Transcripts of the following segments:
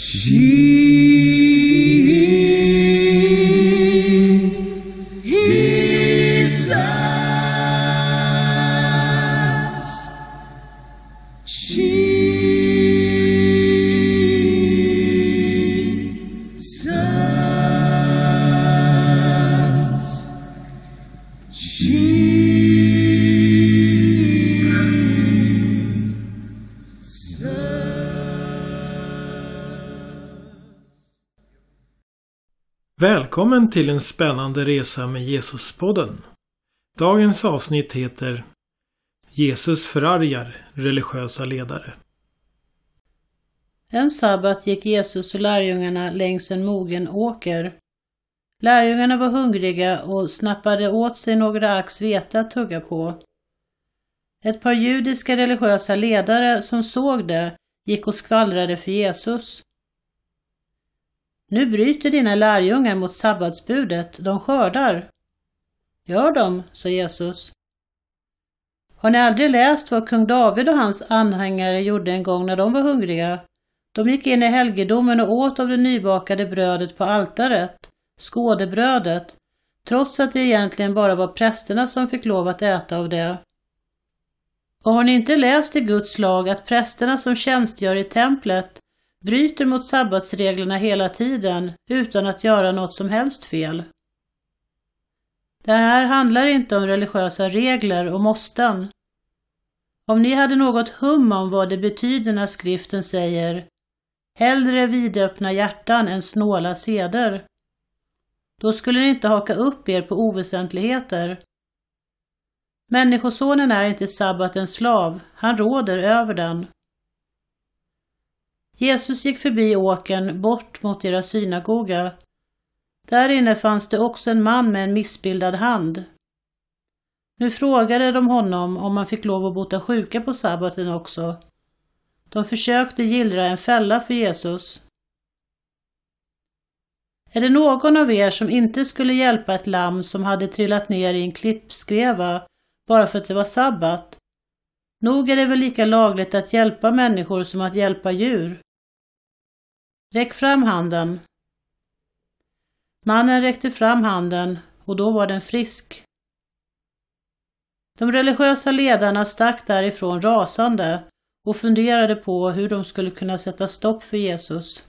Jesus. Välkommen till en spännande resa med Jesuspodden. Dagens avsnitt heter Jesus förargar religiösa ledare. En sabbat gick Jesus och lärjungarna längs en mogen åker. Lärjungarna var hungriga och snappade åt sig några ax vete att tugga på. Ett par judiska religiösa ledare som såg det gick och skvallrade för Jesus. Nu bryter dina lärjungar mot sabbatsbudet, de skördar. Gör de, sa Jesus. Har ni aldrig läst vad kung David och hans anhängare gjorde en gång när de var hungriga? De gick in i helgedomen och åt av det nybakade brödet på altaret, skådebrödet, trots att det egentligen bara var prästerna som fick lov att äta av det. Och har ni inte läst i Guds lag att prästerna som tjänstgör i templet bryter mot sabbatsreglerna hela tiden utan att göra något som helst fel? Det här handlar inte om religiösa regler och måsten. Om ni hade något hum om vad det betyder när skriften säger Hellre vidöppna hjärtan än snåla seder. Då skulle ni inte haka upp er på oväsentligheter. Människosonen är inte sabbatens slav, han råder över den. Jesus gick förbi åken bort mot deras synagoga. Där inne fanns det också en man med en missbildad hand. Nu frågade de honom om man fick lov att bota sjuka på sabbaten också. De försökte gillra en fälla för Jesus. Är det någon av er som inte skulle hjälpa ett lamm som hade trillat ner i en klippskreva bara för att det var sabbat? Nog är det väl lika lagligt att hjälpa människor som att hjälpa djur? Räck fram handen. Mannen räckte fram handen och då var den frisk. De religiösa ledarna stack därifrån rasande och funderade på hur de skulle kunna sätta stopp för Jesus.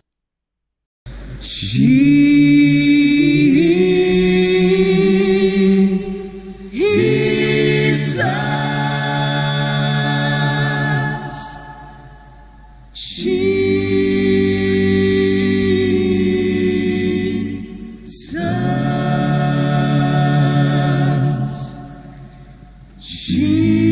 Jesus. 心。